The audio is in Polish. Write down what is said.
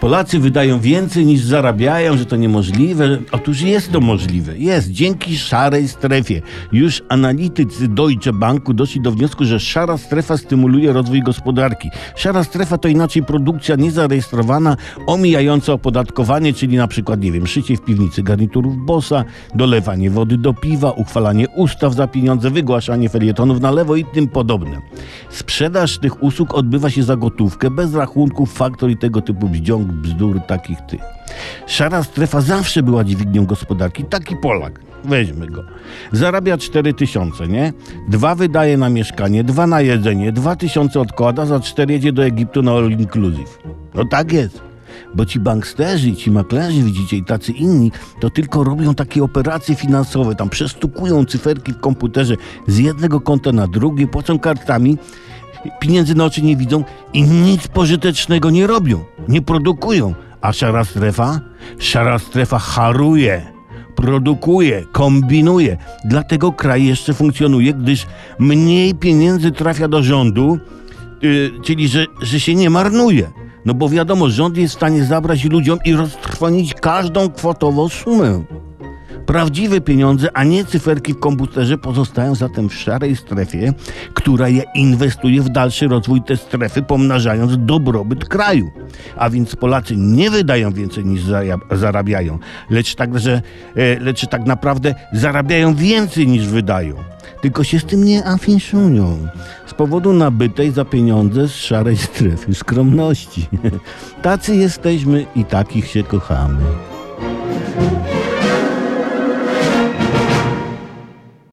Polacy wydają więcej niż zarabiają, że to niemożliwe. Otóż jest to możliwe. Jest. Dzięki szarej strefie. Już analitycy Deutsche Banku doszli do wniosku, że szara strefa stymuluje rozwój gospodarki. Szara strefa to inaczej produkcja niezarejestrowana, omijająca opodatkowanie, czyli na przykład, nie wiem, szycie w piwnicy garniturów bossa, dolewanie wody do piwa, uchwalanie ustaw za pieniądze, wygłaszanie felietonów na lewo i tym podobne. Sprzedaż tych usług odbywa się za gotówkę, bez rachunków, faktor i tego typu bździąg, bzdur takich tych. Szara strefa zawsze była dźwignią gospodarki. Taki Polak. Weźmy go. Zarabia 4 tysiące, nie? Dwa wydaje na mieszkanie, dwa na jedzenie, dwa tysiące odkłada, za cztery jedzie do Egiptu na all inclusive. No tak jest. Bo ci banksterzy, ci maklerzy, widzicie, i tacy inni, to tylko robią takie operacje finansowe, tam przestukują cyferki w komputerze z jednego konta na drugie, płacą kartami, pieniędzy na oczy nie widzą i nic pożytecznego nie robią, nie produkują. A szara strefa? Szara strefa haruje, produkuje, kombinuje. Dlatego kraj jeszcze funkcjonuje, gdyż mniej pieniędzy trafia do rządu, yy, czyli że, że się nie marnuje. No bo wiadomo, rząd jest w stanie zabrać ludziom i roztrwonić każdą kwotową sumę. Prawdziwe pieniądze, a nie cyferki w komputerze pozostają zatem w szarej strefie, która je inwestuje w dalszy rozwój tej strefy, pomnażając dobrobyt kraju. A więc Polacy nie wydają więcej niż zara- zarabiają, lecz także, e, lecz tak naprawdę zarabiają więcej niż wydają. Tylko się z tym nie afiszują. Z powodu nabytej za pieniądze z szarej strefy skromności. Tacy jesteśmy i takich się kochamy.